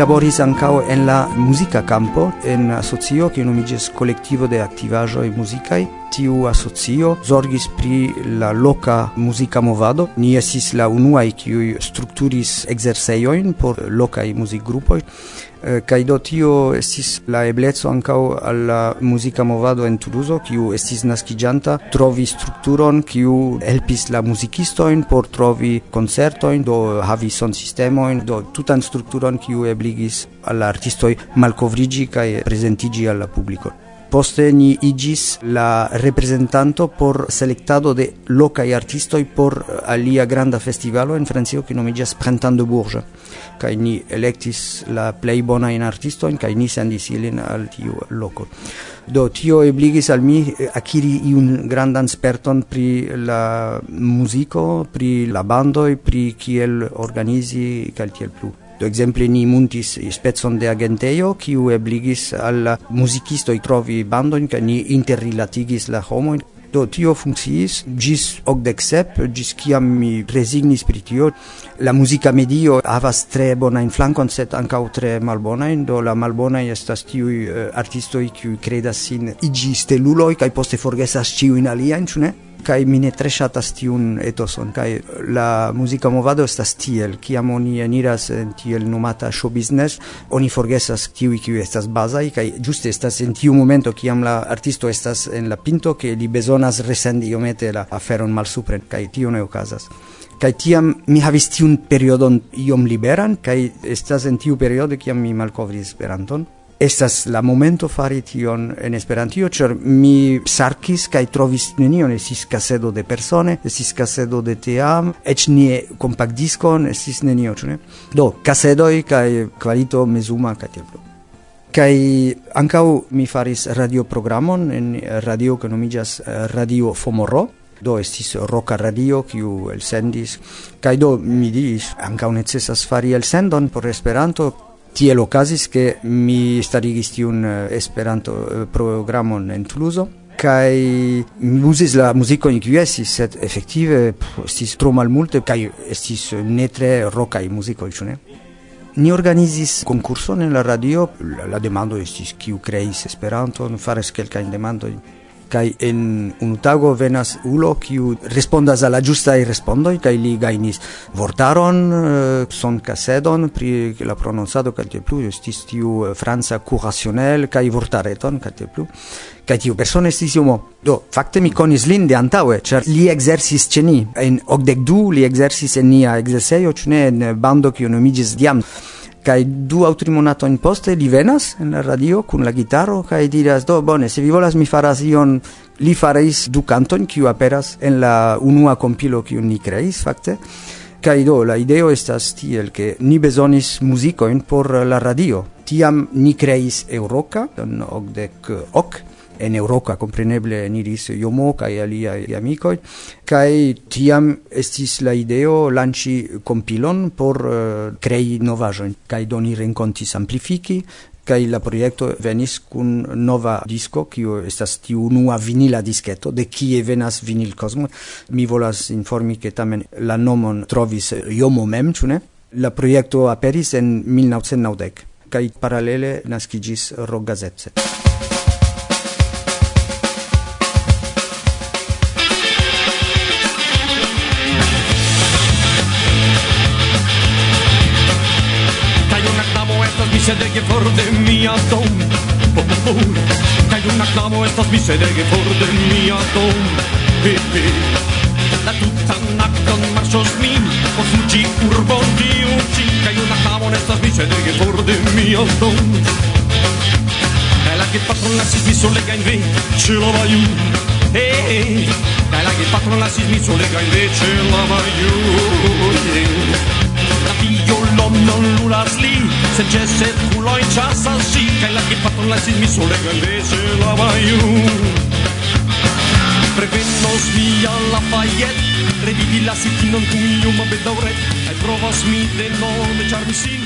laboris ancao en la musica campo en asocio che nomiges collettivo de aktivaĵoj muzikaj. Tiu asocio zorgis pri la loca musica movado. Ni esis la unuaj qui structuris ekzercejojn por lokaj muzikgrupoj. Eh, kaj do tio estis la eblezo ankaŭ al la muzika movado en Tuluzo, kiu estis naskiĝanta, trovi strukturon kiu helpis la muzikistojn por trovi koncertojn, do havi sistemojn, do tutan strukturon kiu ebligis al la artistoj malkovriĝi kaj prezentiĝi al la publiko. Poste ni igis la representanto por selectado de loca locai artistoi por eh, alia granda festivalo en Francio che nomigas Printemps de Bourges. Kai ni electis la play bona in artistoin kai ni sendis ilin al tiu loco. Do tio ebligis al mi eh, akiri iun grandan sperton pri la muziko, pri la bando e pri kiel organizi kaj tiel plu. Do exemple ni muntis spezon de agenteio kiu ebligis al muzikistoj trovi bandojn kaj ni interrilatigis la homojn. Do tio funkciis gis 87, gis kiam mi resignis pri tio. La muzika medio havas tre bona in flankon, sed ankaŭ tre malbona do la malbona estas tiuj uh, artistoj kiu kredas sin igi steluloj kaj poste forgesas ĉiujn aliajn, ĉu ne? kai mi ne tre shatas tiun etoson kai la musica movado estas tiel kiam oni eniras en tiel nomata show business oni forgesas tiu kiu estas bazai kai ĝuste estas en tiu momento kiam la artisto estas en la pinto ke li bezon bezonas resendi iomete la aferon malsupren kaj tio ne okazas kaj tiam mi havis tiun periodon iom liberan kaj estas en tiu periodo kiam mi malkovris Esperanton estas la momento fari tion en Esperantio, ĉar mi sarkis kaj trovis nenion, estis kasedo de persone, estis kasedo de team, eĉ nie kompakdiskon, estis nenio, ĉu ne? Do, kasedoj kaj kvalito mezuma kaj tiel plu kai ankau mi faris radio programon en radio che nomigas eh, Radio Fomoro. Do estis roka radio kiu elsendis. Kai do mi dis ankau necesas fari elsendon por Esperanto. Tiel okazis ke mi starigis tiun eh, Esperanto eh, programon en Tuluzo. Kaj mi uzis la muzikon kiu estis sed efektive estis tro malmulte kaj estis ne tre rokaj muzikoj ĉu ne? Ni organizis concursone en la radio, la, la demando estis kiu kreis Esperanton, fares kelkajn demandojn. Kai en un tago venas ulo kiu respondas alla giusta i respondo kai li gainis vortaron eh, son kasedon pri la prononcado kai te plu estis tiu eh, franca curationnel kai vortareton kai te plu. Kai tiu persona estis homo do fakte mi konis lin de antaue ĉar li exercis ceni en en okdekdu li exercis en nia exerceio ĉu ne en bando kiu nomigis Diam kai du aŭ tri poste li venas en la radio kun la gitaro kai diras do bone se vi volas mi faras ion. Li faris du canton kiu aperas en la unua compilo kiu ni kreis fakte. Kai do la ideo estas tiel ke ni bezonis muzikojn por la radio. Tiam ni kreis Euroka en okdek ok en Europa compreneble en iris Yomo kai alia e amicoi kai tiam estis la ideo lanci compilon por eh, uh, crei novajo kai doni renconti renkontis amplifiki kai la proiecto venis kun nova disco kiu estas tiu unua vinila disketo de kie venas vinil cosmo mi volas informi ke tamen la nomon trovis Yomo mem ĉu ne? La proiecto aperis en 1990 kai paralele naskigis Rock Gazette sedege for de mia dom Oh, oh, oh Kaj una knabo estas mi sedege for de mia dom Pe pe. La tuta nacton marchos min. Por fuĝi urbon tiu ĉi Kaj una knabo estas mi sedege for de mia dom Kaj la gepatro lasis mi solega in ve Ĉe la vaju Hey, hey. Kaj la gepatro lasis mi solega in ve Ĉe la vaju yeah. La violon non lulas li Se ĉese la si mi sole galese la vaiu Prevenos via Lafayette Revivi la sikinon ma bedauret Ai provas mi denove, ĉar charmi sin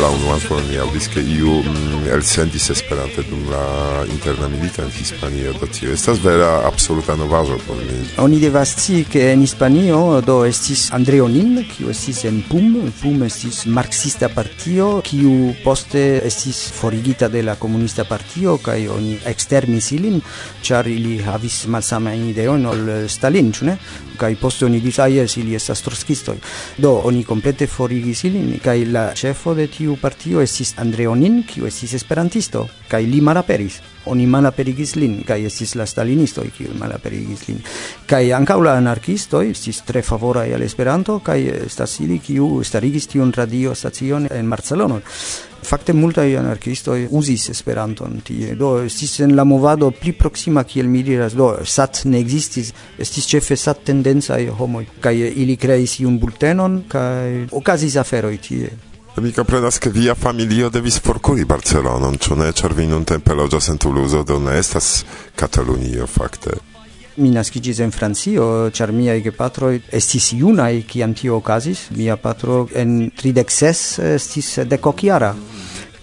La unuanco mi aŭdis, ke iu mm, elsendis Esperante dum la interna milita en Hispanio, do tio estas vera absoluta novaĵo por mi. Oni devas scii, ke en Hispanio do estis Andreo Nin, kiu estis en PUM, PUM estis marxista partio, kiu poste estis forigita de la komunista partio kaj oni ekstermis ilin, ĉar ili havis malsamajn ideojn ol Stalin, ĉu ne? kaj poste oni diris ah jes ili estas trotskistoj do oni komplete forigis ilin kaj la ĉefo de tiu partio estis Andreonin kiu estis esperantisto kaj li malaperis oni malaperigis lin, kaj estis la stalinistoj, kiuj malaperigis lin. Kaj ankaŭ la anarkistoj estis tre favoraj al Esperanto, kaj estas ili, kiu starigis tiun radiostacion en Barcelono. Fakte multaj anarkistoj uzis Esperanton tie, do estis en la movado pli proksima kiel mi diras, do sat ne ekzistis, estis ĉefe sat tendencaj homoj, kaj ili kreis iun bultenon kaj okazis aferoj tie. Mi comprenas che via familio devis forcuri Barcelonon, ĉu ne, ĉar vi nuntempe loĝas en Toulouse, do ne estas Katalunio fakte. Mi naskiĝis en Francio, ĉar miaj gepatroj estis junaj kiam tio okazis. Mia patro en 36 estis dekokjara,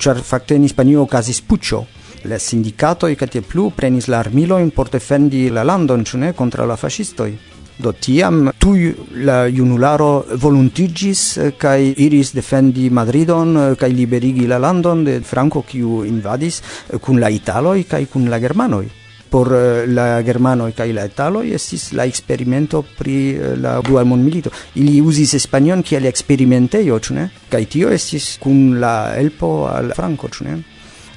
ĉar fakte en Hispanio okazis puĉo la sindicato e catie plu prenis la armiloin por defendi la landon, ciune, contra la fascistoi. Do tiam tuj la junularo voluntigis eh, kai iris defendi Madridon eh, kai liberigi la landon de Franco kiu invadis eh, kun la italoi kai kun la germanoi por la germanoi kai la italoi estis la experimento pri la dua mondmilito. Ili uzis Espanion kiel eksperimentejo, ĉu ne? kai tio estis kun la helpo al Franco, ĉu ne?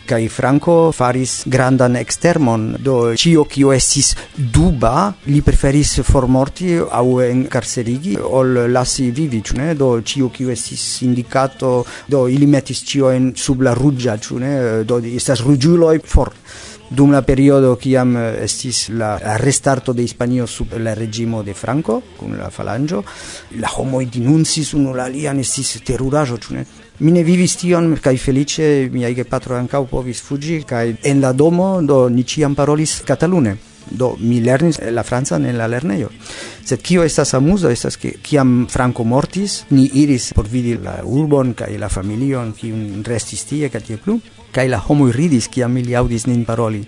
kai Franco faris grandan extermon do cio kio estis duba li preferis formorti au encarcerigi ol lasi vivi ne? Do cio kio estis indicato do ili metis cio en sub la rugia ne? Do estas rugiuloi for dum la periodo kiam estis la restarto de Hispanio sub la regimo de Franco kun la falangio la homo denuncis unu la alian estis teruraĵo ĉu ne? Mi ne vivis tion, kaj felice miai gepatro ankaŭ povis fuĝi, kaj en la domo do ni ĉiam parolis katalune. Do mi lernis la francan en la lernejo. Sed kio estas amuzo estas ke kiam Franco mortis, ni iris por vidi la urbon kaj la familion kiun restis tie kaj tie plu, kaj la homoj ridis kiam ili aŭdis nin paroli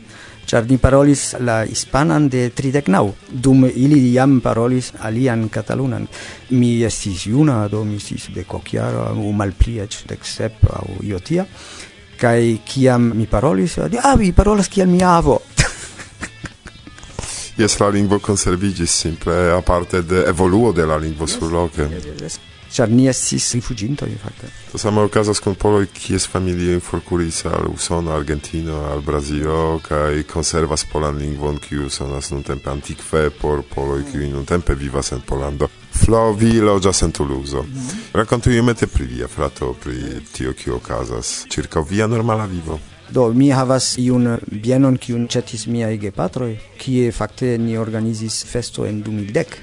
char ni parolis la hispanan de tridecnau, dum ili jam parolis alian catalunan. mi estis juna do mi estis de cociara, malpli malpliec, dek sep aŭ io tia kiam mi parolis ah vi parolas kiel mi avo Yes, la lingvo conservigis, simple aparte de evoluo de la lingvo yes, surloke. Yes, yes, yes char ni estis rifuĝintoj fakte. To same okazas kun poloj kies in forkuris al Usono, Argentino, al Brazilo kaj konservas polan lingvon kiu sonas nuntempe antikve por poloj kiuj nuntempe vivas en Polando. Flo vi loĝas en Tuluzo. Mm. Rakontujemete pri via frato, pri tio kiu okazas ĉirkaŭ via normala vivo. Do mi havas iun bienon kiun ĉetis miaj gepatroj, kie fakte ni organizis festo en 2010.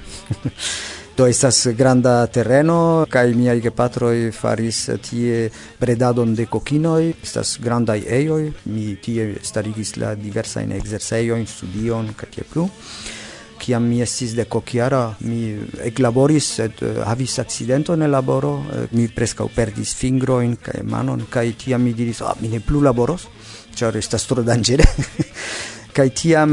Do estas granda terreno kaj miaj gepatroj faris tie bredadon de kokinoj, estas grandaj ejoj, mi tie starigis la diversajn ekzercejojn, studion kaj tie plu kiam mi estis de kokiara, mi eklaboris, sed uh, havis accidenton en laboro, uh, mi preskaŭ perdis fingrojn kaj manon, kaj tiam mi diris, ah, mi ne plu laboros, ĉar estas tro danĝere. Kai tiam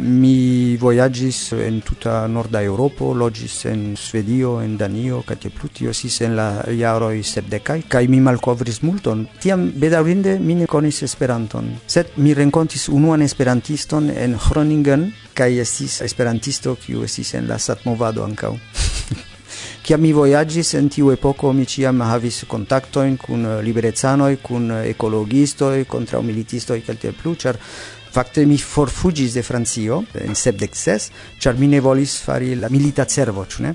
mi voyagis en tuta norda Europo, logis en Svedio, en Danio, kaj tie plutio sis en la jaroj sepdekaj, kai mi malkovris multon. Tiam bedaurinde mi ne konis Esperanton, sed mi renkontis unuan esperantiston en Groningen kaj estis esperantisto kiu estis en la satmovado ankaŭ. Kiam mi voyagis en tiu epoko, mi ciam havis contactoin kun liberezanoi, cun ecologistoi, contraumilitistoi, calte plu, char Fakte mi forfugis de Francio en 76, ĉar mi ne volis fari la milita servo, ĉu ne?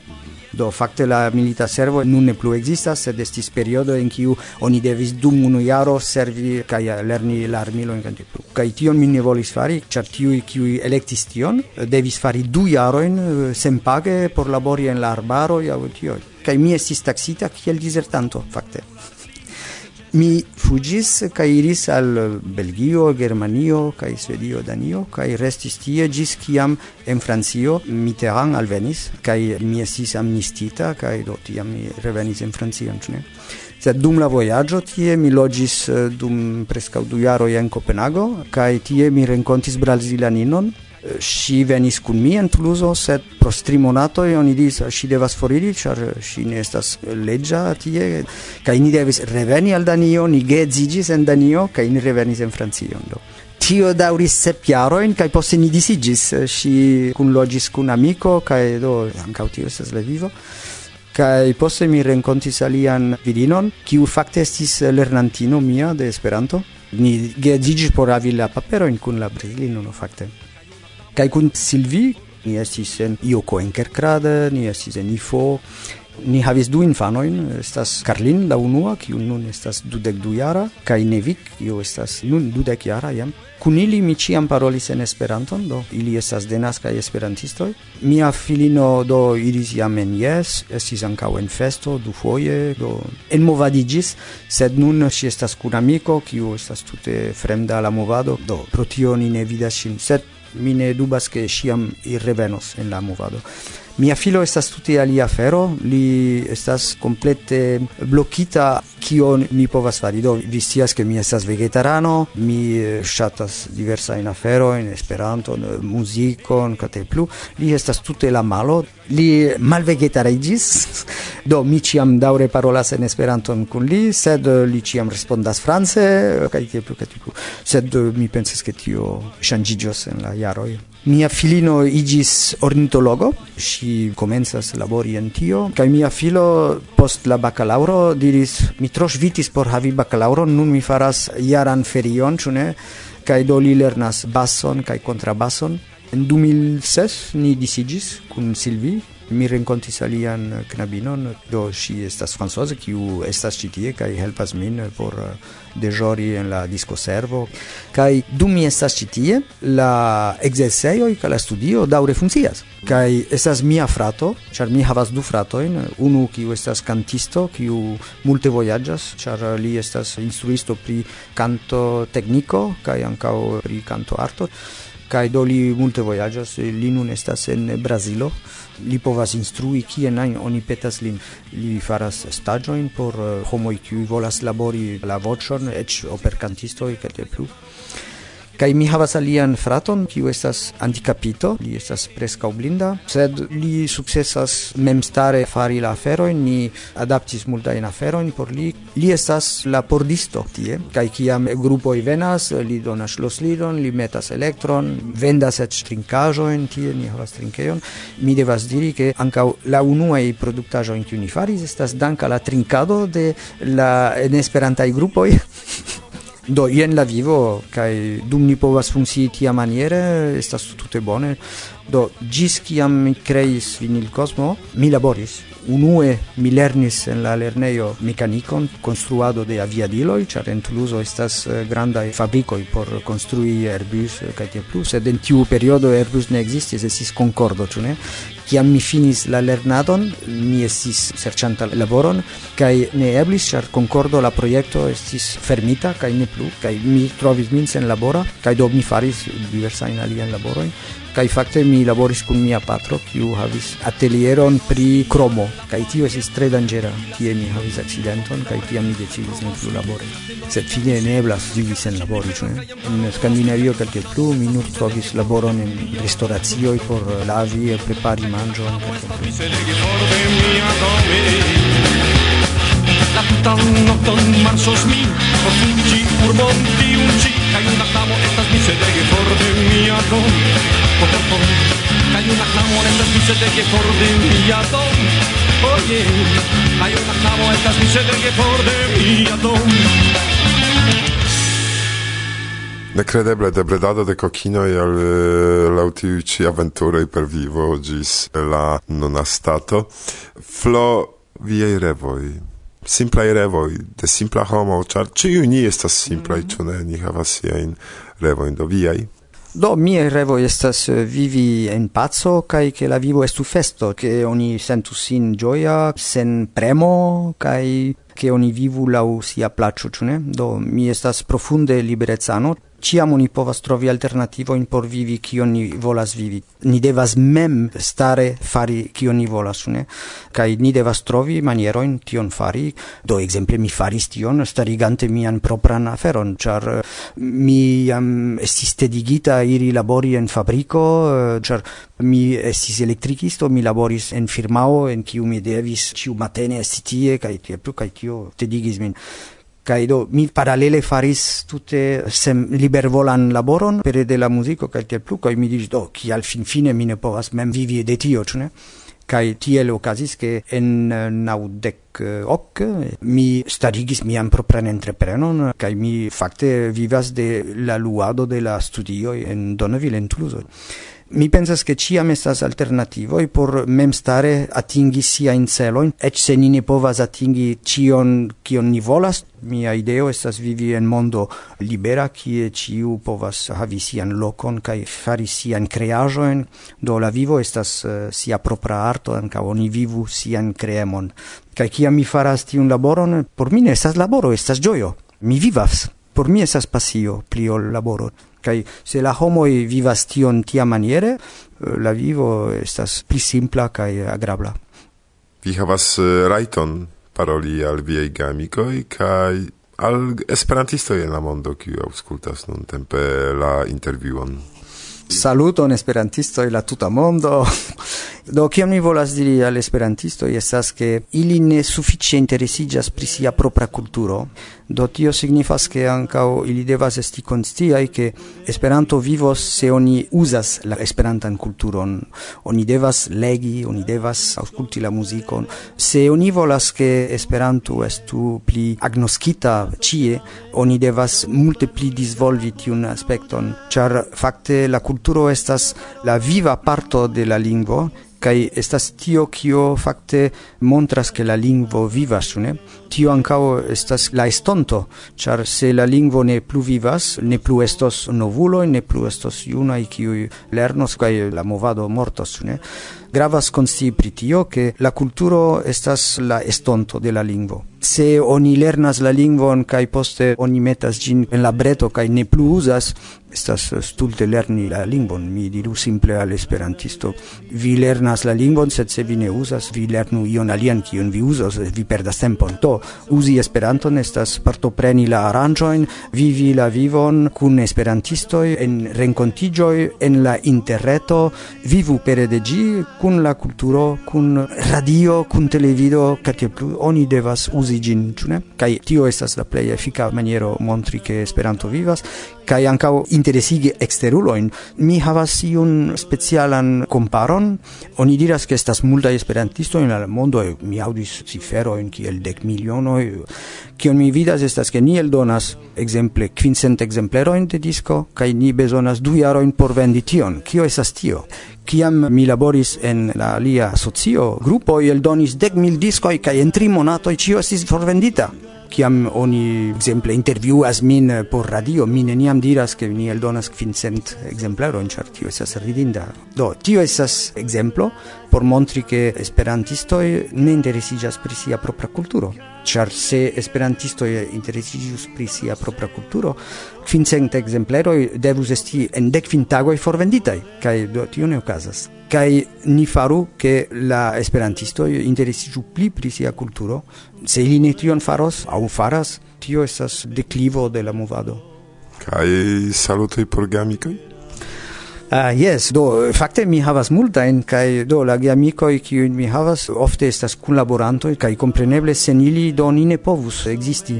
Do fakte la milita servo nun ne plu ekzistas, sed estis periodo en kiu oni devis dum unu jaro servi kaj lerni la armilojn kaj plu. Kaj tion mi ne volis fari, ĉar tiuj kiuj elektis tion devis fari du jarojn eh, senpage por labori en la arbaroj aŭ tioj. Kaj mi estis taksita kiel dizertanto fakte mi fugis kaj iris al Belgio, Germanio kaj Svedio, Danio kaj restis tie gis kiam en Francio Mitterrand alvenis kaj mi estis amnistita kaj do tiam mi revenis en Francio, ne? Sed dum la voyaggio tie mi logis eh, dum preskaŭ du jaroj en Copenago, kaj tie mi rencontis brasilaninon, si venis kun mi en Toulouse, sed pro tri monatoj oni dis, si devas foriri, char si ne estas leggia tie, kaj ni devis reveni al Danio, ni geedziĝis en Danio ca ni revenis en Francio. Do. Tio dauris sep jaroin, kaj poste ni disigis, Si kunloĝis kun amico, ca do ancau tio estas la vivo kai poste mi renkontis alian virinon kiu fakte estis lernantino mia de Esperanto ni geedziĝis por havi la paperon kun la brazilino no fakte kai kun Silvi ni estis en Ioko en Kerkrade, ni estis en Ifo, Ni havis du infanoin estas Karlin la unua, kiu nun estas dudek du jara, kai Nevik, kiu estas nun dudek jara jam. Kun ili mi ciam parolis en Esperanton, do ili estas denaska esperantistoj. Mia filino do iris jam en Jes, estis ankaŭ en festo dufoje, do enmovadiĝis, sed nun ŝi estas kun amiko, kiu estas tute fremda la movado, do pro tio ni ne vidas ŝin. Sed mi ne dubas che sciam irrevenos en la movado. Mia filo estas tute alia afero, li estas komplete blokita kion mi povas fari. Do vi scias ke mi estas vegetarano, mi eh, ŝatas diversajn aferojn, Esperanton, eh, muzikon, kaj plu. Li estas tute la malo, li malvegetariĝis. Do mi ĉiam daŭre parolas en Esperanton kun li, sed eh, li ĉiam respondas france kaj tiel plu kaj tiel plu. Sed mi pensas ke tio ŝanĝiĝos en la jaroj. Mia filino iĝis ornitologo, ŝi li komencas labori en tio kaj mia filo post la bacalauro diris mi tro ŝvitis por havi bakalauron nun mi faras jaran ferion ĉu ne? Kaj do li lernas basson kaj kontrabason. En 2006 ni disiĝis kun Silvi mi rencontis alian knabinon, do si estas francoise kiu estas ĉi tie kaj helpas min por eh, dejori en la diskoservo. Kaj dum mi estas ĉi tie, la ekzercejoj kaj la studio daŭre funkcias. Kaj estas mia frato, ĉar mi havas du fratojn, unu kiu estas kantisto, kiu multe vojaĝas, ĉar li estas instruisto pri canto tecnico kaj ankaŭ pri canto arto. Kaj do li multe vojaĝas, li nun estas en Brazilo li povas instrui kien ajn oni petas lin. Li faras stagioin por eh, homoj kiuj volas labori la voĉon eĉ operkantistoj kaj plu kai mi havas alian fraton, kiu estas handicapito, li estas preskaŭ blinda, sed li sukcesas memstare fari la aferojn, ni adaptis multajn aferojn por li. Li estas la pordisto tie, kaj kiam grupoj venas, li donas ŝloslidon, li metas elektron, vendas eĉ trinkaĵojn, tie ni havas trinkejon. Mi devas diri, ke ankaŭ la unuaj produktaĵojn, kiu ni faris, estas danka la trinkado de la en Esperantaj grupoj. Do ien la vivo kai dum ni povas funzii tia maniere estas tutte bone. Do gis kiam mi creis Vinil cosmo mi laboris. Unue mi lernis en la lernejo mekanikon, konstruado de aviadiloj, ĉar en Toulouse estas eh, grandaj fabrikoj por konstrui Airbus kaj tiel plu, sed en tiu periodo Airbus ne ekzistis, estis Concordo, ĉu ne? Kiam mi finis la lernadon, mi estis serĉanta laboron kaj ne eblis, ĉar Concordo la projekto estis fermita kaj ne plu kaj mi trovis min sen labora kaj do mi faris diversajn aliajn laborojn kaj fakte mi laboris kun mia patro kiu havis atelieron pri kromo kaj tio estis tre danĝera kie mi havis accidenton kaj tiam mi decidis ne plu labori. Sed fine ne eblas vivi sen labori ĉu en Skandinavio kelke plu mi nur trovis laboron en restoracioj por lavi e prepari mangion La tutan nocton marsos mi Por fungi urbon tiunci Cai un aclamo estas mi che for de mia dom Potemon Cai un aclamo estas De che for de mia dom Oye Cai un aclamo estas De che for de mia dom Necredeble de bredado de coquinoj al eh, laŭ tiuj aventuroj per vivo ĝis la nuna stato. Flo viaj revoj. Simplaj revoj de simpla homo ĉar ĉiuj ni estas simplaj mhm. ĉu ne? Ni havas siajn revojn do viaj? Do mi revo estas eh, vivi en pazzo kai che la vivo estu festo che oni sentu sin gioia sen premo kai che oni vivu lau sia placcio, ĉu? Do mi estas profunde liberezano ciam oni povas trovi alternativoin por vivi kion ni volas vivi. Ni devas mem stare fari kion ni volas, ne? Kai ni devas trovi maniero in tion fari. Do exemple mi faris tion starigante mian propran aferon, char eh, mi am estis digita iri labori en fabriko, eh, char mi estis elektrikisto, mi laboris en firmao en kiu mi devis ciu matene esti tie kai tie plu kai tio tedigis min kai do mi paralele faris tutte sem libervolan laboron per de la musico kai tiel plu kai mi dis do fin fine mi ne povas mem vivi de tio ĉu kai tiel okazis ke en naudec ok mi starigis mian propran entreprenon kai mi fakte vivas de la luado de la studio en Donneville en Toulouse. Mi pensas che ciam estas e por mem stare atingi sia in celo, ec se ni ne povas atingi cion cion ni volas, mia ideo estas vivi en mondo libera, kie ciu povas havi sian locon cae fari sian creajoen, do la vivo estas uh, sia propra arto, anca oni vivu sian creemon. Cae ciam mi faras tiun laboron, por mi ne estas laboro, estas gioio. Mi vivas. Por mi estas pasio, pli ol laboro. Kai se la homo vivas tion tia maniere, eh, la vivo estas pli simpla kai agrabla. Vi havas eh, raiton paroli al viei gamikoi kai al esperantisto en la mondo kiu aŭskultas nuntempe la intervjuon. Saluton esperantisto la tuta mondo. Do kiam mi volas diri al esperantisto estas ke ili ne sufiĉe interesiĝas pri sia propra kulturo. Do tio signifas ke ankaŭ ili devas esti konsciaj ke Esperanto vivos se oni uzas la esperantan kulturon. Oni devas legi, oni devas aŭskulti la muzikon. Se oni volas ke Esperanto estu pli agnoskita ĉie, oni devas multe pli disvolvi tiun aspekton, ĉar fakte la kulturo estas la viva parto de la lingvo kai estas tio kio fakte montras ke la lingvo vivas ne? Tio ankao estas la estonto char se la lingvo ne plu vivas ne plu estos novulo ne plu estos junai kiu lernos kaj la movado mortos ne? Gravas konsci pri tio, ke la kulturo estas la estonto de la lingvo. Se oni lernas la lingvon kaj poste oni metas gin en la breto kaj ne plu uzas, estas stulte lerni la lingvon. Mi diru simple al esperantisto, vi lernas la lingvon, sed se vi ne uzas, vi lernu ion alian kiun vi uzas, vi perdas tempon. to uzi Esperanton estas partopreni la aranĝojn, vivi la vivon kun esperantistoj en renkontiĝoj en la interreto, vivu pere de ĝi kun la kulturo, kun radio, kun televido, kaj tiel plu, oni devas uzi ĝin, ĉu ne? Kaj tio estas la plej efika maniero montri ke Esperanto vivas, kai ankau interesigi exteruloin Mi havas iun specialan komparon. Oni diras ke estas multaj esperantisto en la mondo, mi audis cifero en kiel dek miliono Kion mi vidas estas ke ni eldonas ekzemple kvincent ekzemplerojn de disko kai ni bezonas du jarojn por vendi tion. Kio estas tio? Kiam mi laboris en la alia socio, grupo eldonis dek mil diskoj kaj en tri monatoj ĉio estis forvendita kiam oni ekzemple intervjuas min eh, por radio, mi neniam diras ke ni eldonas kvincent ekzemplerojn, ĉar tio estas ridinda. Do, tio estas ekzemplo por montri ke esperantistoj ne interesiĝas pri sia propra kulturo char se esperantisto interesigius pri sia propra culturo quincent exemplero devus esti en dec fintagoi forvenditai, cae do tio ne ocasas. Cae ni faru che la esperantisto interesigiu pli pri sia culturo, se ili ne tion faros, au faras, tio esas declivo de la movado. Cae salutoi por gamicoi? Ah, yes, do, fakte mi havas multajn kai do la geamikoj kiu mi havas ofte estas kunlaboranto kaj kompreneble sen ili do ni ne povus ekzisti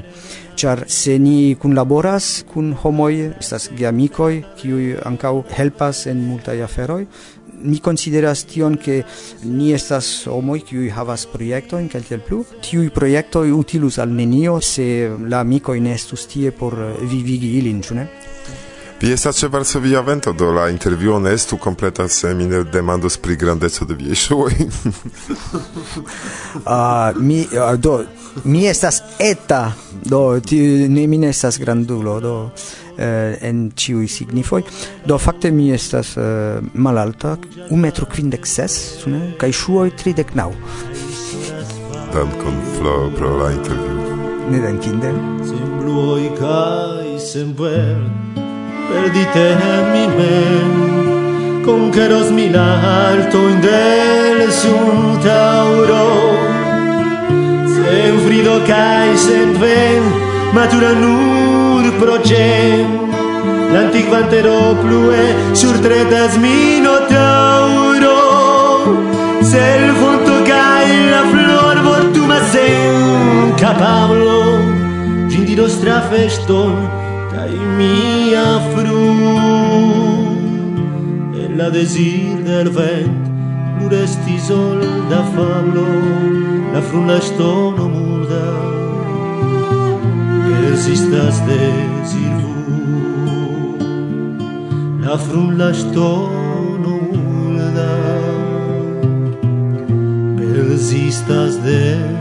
ĉar se ni kunlaboras kun homoj estas geamikoj kiuj ankaŭ helpas en multaj aferoj ni consideras tion che ni estas homoj kiuj havas projektojn kaj tiel plu. Tiuj projektoj utilus al nenio se la amikoj ne estus tie por vivigi ilin, ĉu ne? Vi estas ĉe Varsovia vento, do la intervjuo ne estu kompleta se mi ne demandos pri grandeco de viaj ŝuoj. uh, mi uh, do mi estas eta, do ti, ne mi ne estas grandulo, do uh, en ciui signifoi. Do fakte mi estas uh, malalta, un metro quindec ses, ne? Cai shuoi tridec nau. Dankon Flo pro la interview. Ne dankinde. Sen bluoi cae sen verde Perdite mime, conqueros mil alto del un tauro. Sen frido kaj sen ven, matura nur progen. l'antico antero plue sur tretas Se Sel fonto kaj la flor vortuma sen kapablo. Ĝin nostra trafeston. Ai mia fru. E la desir del vent Nur esti sol da fablo La frulla stono muda Persistas desir vu La frulla stono muda Persistas desir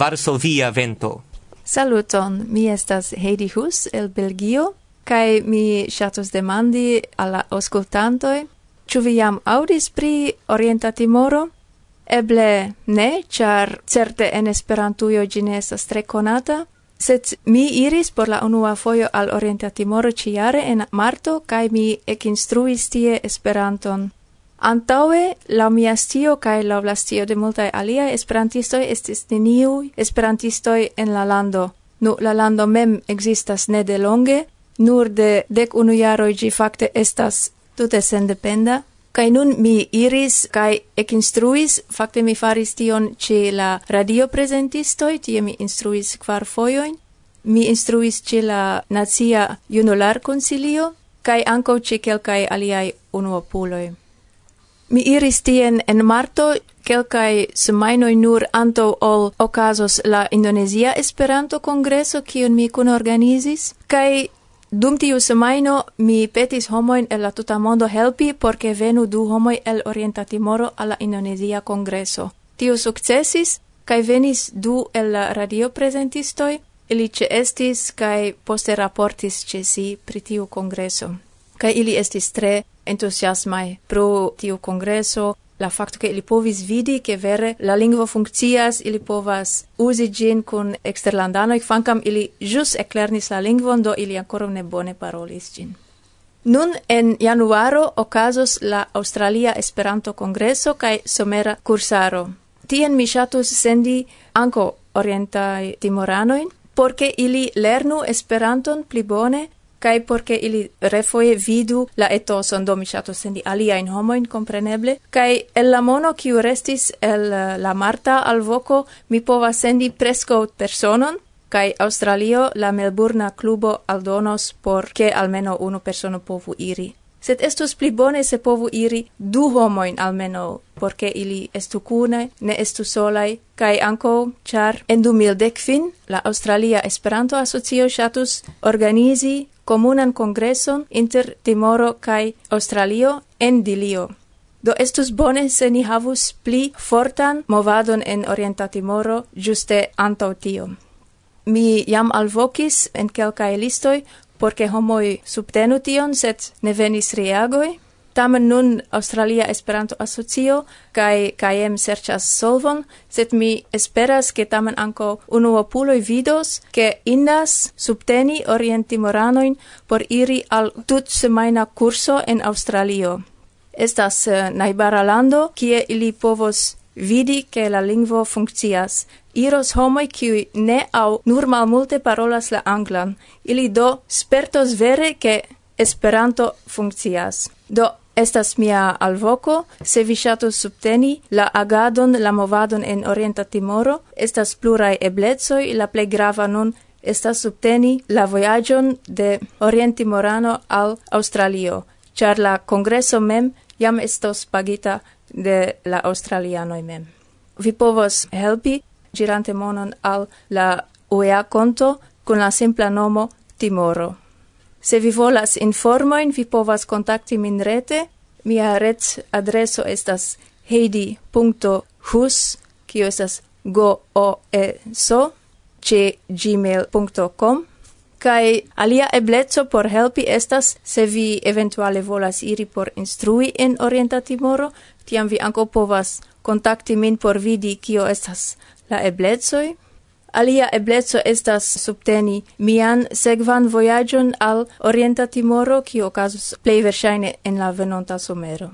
Varsovia vento. Saluton, mi estas Heidi Hus el Belgio, kai mi shatus demandi alla auscultantoi, ĉu vi jam aŭdis pri Orienta Timoro? Eble ne, ĉar certe en Esperantujo ĝi ne estas tre konata, sed mi iris por la unua fojo al Orienta Timoro ĉi jare en marto kaj mi ekinstruis tie Esperanton. Antaue, la mia stio kaj la blastio de multaj aliaj esperantistoj estis neniuj esperantistoj en la lando. Nu, la lando mem existas ne de longe, nur de dek unu jaroj ĝi fakte estas tute sendependa. Kai nun mi iris kaj ekinstruis, fakte mi faris tion ĉe la radioprezentistoj, tie mi instruis kvar fojojn. Mi instruis ĉe la Nacia Junular Konsilio kaj ankaŭ ĉe kelkaj aliaj unuopuloj. Mi iris tien en marto quelcae semainoi nur anto ol okazos la Indonesia Esperanto Kongreso, kiun mi kun organizis, kai dum tiu semaino mi petis homoin el la tuta mondo helpi porque venu du homoi el Orienta Timoro alla Indonesia Congreso. Tiu successis, kai venis du el la radio presentistoi, ili ce estis kai poste raportis ce si pri tiu congreso. Kai ili estis tre entusiasmai pro tiu congreso, la facto che ili povis vidi che vere la lingua funccias, ili povas usi gin kun ik fancam ili jus eclernis la lingvon, do ili ancora ne bone parolis gin. Nun en januaro ocasos la Australia Esperanto Congreso kai somera cursaro. Tien mi shatus sendi anco orientai timoranoin, porque ili lernu Esperanton pli bone, kai porque ili refoe vidu la etoson do mi ŝatus sendi alia in homo in kai el la mono kiu restis el eh, la Marta alvoko mi pova sendi presco personon. Kai Australio la Melburna clubo aldonos por ke almeno uno persono povu iri sed estus pli bone se povu iri du homoin almeno, porque ili estu cune, ne estu solai, cae anco, char en du mil decfin, la Australia Esperanto Asocio shatus organizi comunan congreson inter Timoro cae Australio en Dilio. Do estus bone se ni havus pli fortan movadon en Orienta Timoro, juste antau tio. Mi jam alvocis en quelcae listoi porque homoi subtenu tion, set ne venis reagoi. Tamen nun Australia Esperanto Asocio kai kaiem serĉas solvon, sed mi esperas ke tamen anko unuopuloj vidos ke indas subteni orientimoranojn por iri al tutsemajna kurso en Australio. Estas uh, najbara lando kie ili povos vidi che la lingvo funccias. Iros homoi qui ne au nur malmulte parolas la anglan, ili do spertos vere che Esperanto funccias. Do Estas mia alvoco, se vi shatus subteni la agadon, la movadon en Orienta Timoro, estas plurai eblezoi, la plei grava nun estas subteni la vojaĝon de Orienti Morano al Australio, char la congreso mem jam estos pagita de la australianoi mem. Vi povos helpi girante monon al la UEA conto con la simpla nomo Timoro. Se vi volas informoin, vi povas contacti min rete. Mia ret adreso estas heidi.hus, kio estas gooeso, ce gmail.com. Kai alia eblezzo por helpi estas se vi eventuale volas iri por instrui en Orienta Timoro, tiam vi anco povas contacti min por vidi kio estas la eblezoi. Alia eblezo estas subteni mian sekvan vojaĝon al Orienta Timoro, kio casus plei versaine en la venonta somero.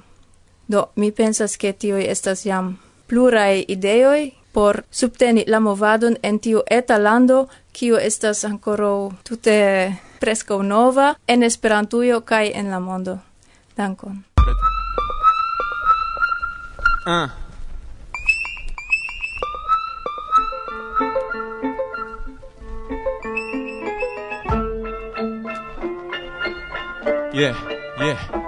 Do, mi pensas ke tioi estas jam pluraj ideoj por subteni la movadon en tiu eta lando, kio estas ancora tute presco nova en Esperantujo kaj en la mondo. Dankon. Ah. Yeah, yeah.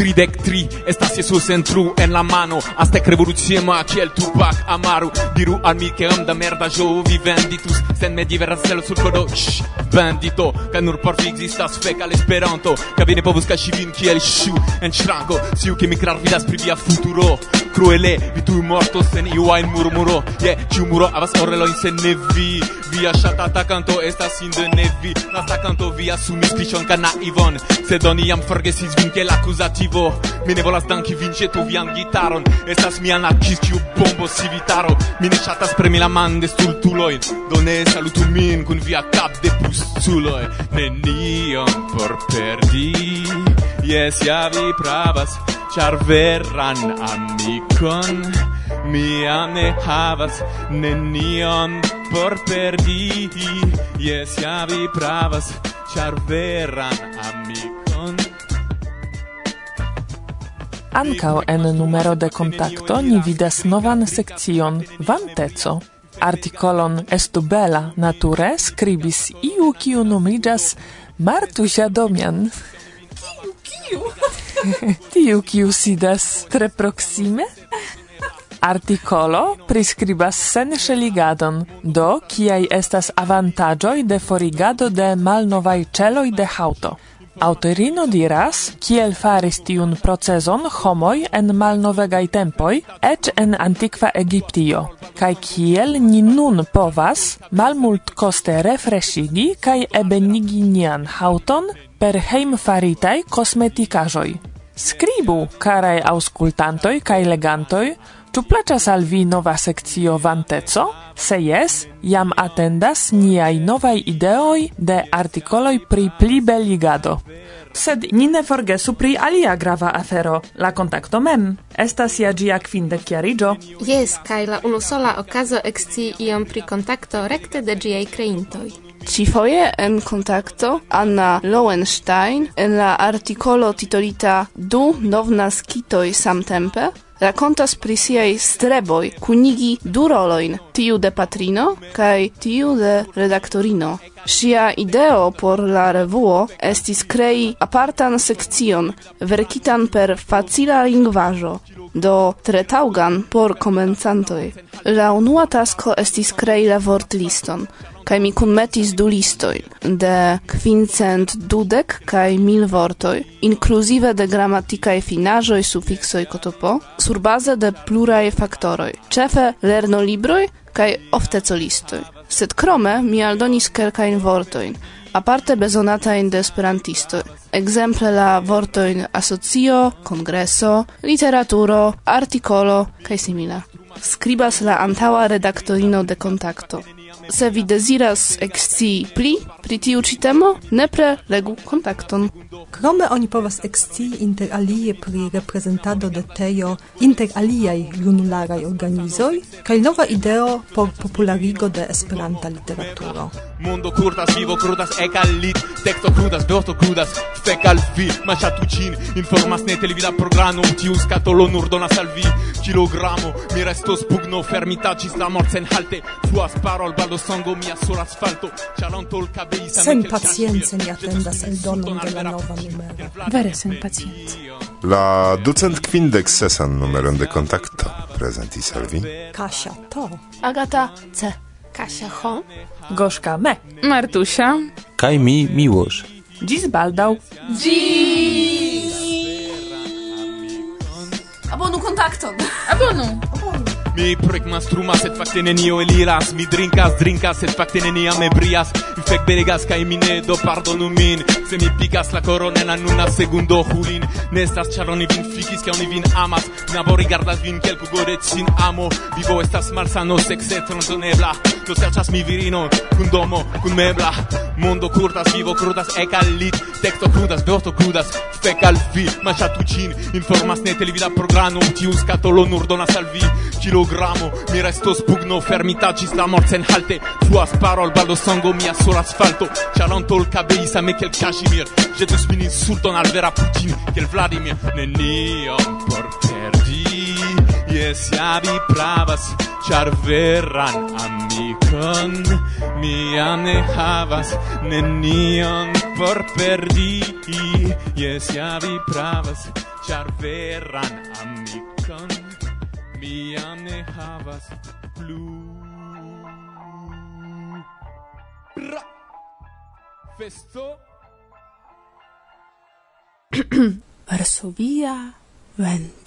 Tridec tri Estas Jesus en tru en la mano. Aztec revoluciema kiel Tupac Amaru. Diru al mi che am da merda jo vi venditus. Sen me divera celo sur kodo Shhh, vendito Ca nur por fi existas fec al esperanto. Ca vine povus ca si vin kiel shu en shrango Siu che mi crar vidas pri via futuro. Cruele, vi tui mortos sen iu ain murmuro. Yeah, ciu muro avas orelojn sen nevi. Via shatata canto estas in de nevi. Lasta kanto via asumis kliĉon na naivon. Sed oni jam forgesis vin kiel akuzativo vivo. Mi ne volas danki vin tu vian gitaron. Estas mi anarkis kiu bombo civitaro. Mi ne ŝatas premi la man de stultulojn Do ne salutu min kun via kap de pusculoj Nenion por perdi. Jes, ja vi pravas Ĉar veran amikon Mi ne havas. Nenion por perdi. Jes, ja vi pravas Ĉar veran amikon Ankaŭ en numero de contacto ni vidas novan sekcion Vanteco. Artikolon Estu bela nature skribis iu kiu nomiĝas Martusia Domian. Kiu, kiu? Tiu, kiu sidas tre proksime? Articolo prescribas sen sheligadon, do kiai estas avantagioi de forigado de malnovai celoi de hauto. Autorino diras, kiel faris tiun proceson homoj en malnovegaj tempoj, eĉ en antikva Egiptio, kaj kiel ni nun povas malmultkoste refreshigi kaj ebenigi nian haŭton per hejmfaritaj kosmetikaĵoj. Skribu, karaj aŭskultantoj kaj legantoj, Tu plaĉas al vi nova sectio Vanteco? Se jes, jam atendas niaj novaj ideoj de artikoloj pri plibeligado. Sed ni ne forgesu pri alia grava afero, la kontakto mem. Estas ja gia kvindek jariĝo. Jes, kaj la unusola okazo ekscii iom pri kontakto rekte de ĝiaj kreintoj. Cifoje en kontakto Anna Lowenstein en la articolo titolita Du novnas kitoi samtempe racontas pri siaj streboj kunigi du rolojn, tiu de patrino kaj tiu de redaktorino. Sia ideo por la revuo estis krei apartan sekcion, verkitan per facila lingvaĵo, do tre taugan por komencantoj. La unua tasko estis krei la vortliston, kai mi kunmetis du listoi de quincent dudek kai mil vortoi inkluzive de gramatikaj e sufiksoj kotopo, surbaze de pluraj faktoroj, lerno libroi kai ofte listoi. Sed krome mi aldonis kelkajn vortojn, aparte bezonatajn de esperantisto exemple la vortoin asocio, congresso literaturo, articolo kai simila. Scribas la antaŭa redaktorino de kontakto se vi desiras exci pli pri tiu ĉi temo, nepre legu kontakton. Krome oni povas exci inter alie pri reprezentado de teo inter aliaj junularaj organizoj kaj nova ideo por popularigo de Esperanta literaturo. Mundo kurtas, vivo krudas, ekalit, teksto vorto beosto krudas, fekal vi, machatucin, informas ne televida programo, tiu skatolo nur donas al vi, kilogramo, mi restos pugno fermita, cis la morcen halte, fluas parol, baldo sango mia sull'asfalto cialantol cabei sen pazienza ni attendas el donon de la nova numero. Vere sen pazienza. La ducent quindec sesan numeron de contacto. Presentis al vi Kasia to. Agata C Kasia ho. Gorzka me. Martusia kaj mi Miłosz Dziś baldał. Dziś. Abonu kontakton. Abonu. Mi prek mastruma set fakte nenio eliras. Mi drinkas, drinkas, sed fakte neniam ebrias. Mi fek belegas kaj mi ne do pardonu min. Se mi pikas la koron en la nuna segundo hulin Ne estas ĉar oni vin fikis, ke oni vin amas. Mi aborigardas vin kelkugore sin amo. Vivo estas malsano, sekse transdonebla Do serĉas mi virino, kun domo, kun mebla. Mondo kurtas, vivo krudas, ekal lit. Teksto krudas, vorto krudas, fek al vi Maciatu ĝin informas ne televida programo Tiu scatolo nur donas al vi Kilogramo, mi restos pugno fermita ĝis la mort sen halte Fuas parol, baldo sango mia sur asfalto Cialantol cabeis a me quel cashimir Jetus min insulton al vera Putin Quel Vladimir, neniam por Jes, ja, vi pravas, ĉar veran amikon mi jam ne havas nenion por perdi. Jes, ja, vi pravas, ĉar veran amikon mi jam ne havas plu. Bra. Festo Varsovia vento